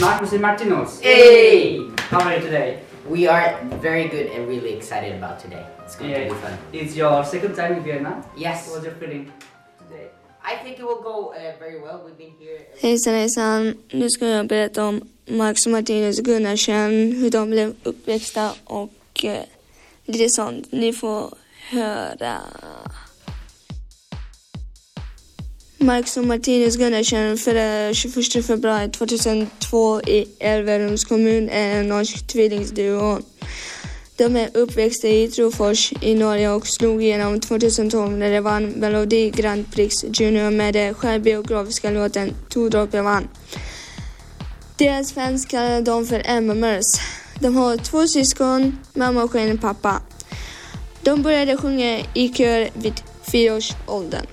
Marcus and Martinos. Hey! How are you today? We are very good and really excited about today. It's going to Yeah. be fun. It's your second time in Vietnam. Yes. What's your feeling today? I think it will go uh, very well. We've been here. Hejsan hejsan, nu ska jag berätta om Max och Martinus Gunnarsen, hur de blev uppväxta och eh, lite sånt. Ni får höra. Max och Martinus Gunnarsen föddes 21 februari 2002 i Älvärums kommun, är en norsk tvillingduo. De är uppväxta i Trofors i Norge och slog igenom 2012 när de vann Melodi Grand Prix Junior med den självbiografiska låten Två droppar vann. Deras fans kallar dem för MMers. De har två syskon, mamma och en pappa. De började sjunga i kör vid fyraårsåldern.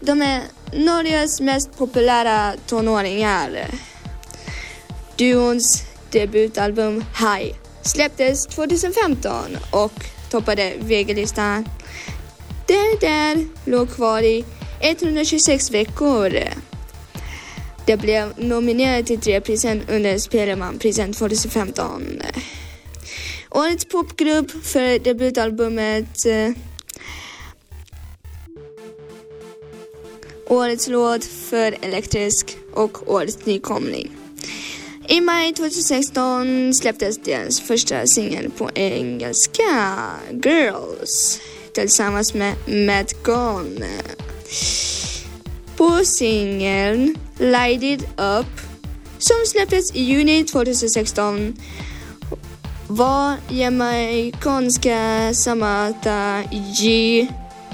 De är Norges mest populära tonåringar. Duons debutalbum High släpptes 2015 och toppade VG-listan. Det där låg kvar i 126 veckor. Det blev nominerat till tre priser under Spellemannprisen 2015. Årets popgrupp för debutalbumet eh, Årets låt för Elektrisk och Årets nykomling. I maj 2016 släpptes deras första singel på engelska, Girls, tillsammans med Matt Gone. På singeln Light It Up, som släpptes i juni 2016, var jamaicanska Samantha G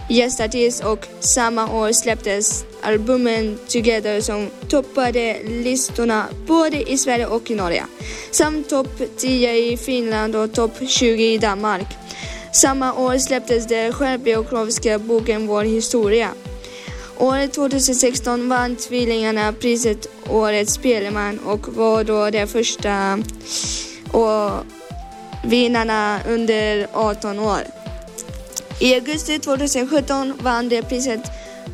gästartist och samma år släpptes albumen Together som toppade listorna både i Sverige och i Norge. Samt topp 10 i Finland och topp 20 i Danmark. Samma år släpptes den självbiografiska boken Vår historia. År 2016 vann tvillingarna priset Årets Spelman och var då de första och vinnarna under 18 år. I augusti 2017 vann de priset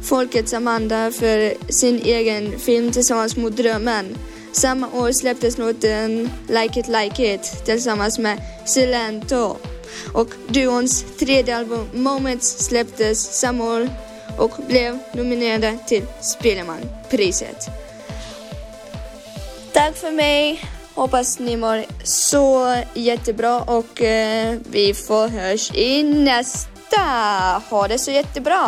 Folkets Amanda för sin egen film Tillsammans mot drömmen. Samma år släpptes låten Like it like it tillsammans med Silento. Och duons tredje album Moments släpptes samma år och blev nominerade till Spellemannpriset. Tack för mig. Hoppas ni mår så jättebra och eh, vi får hörs i nästa. Ha det så jättebra.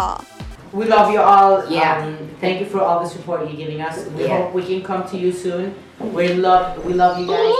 We love you all. Yeah. Um, thank you for all the support you're giving us. We Yeah. hope we can come to you soon. We love we love you guys.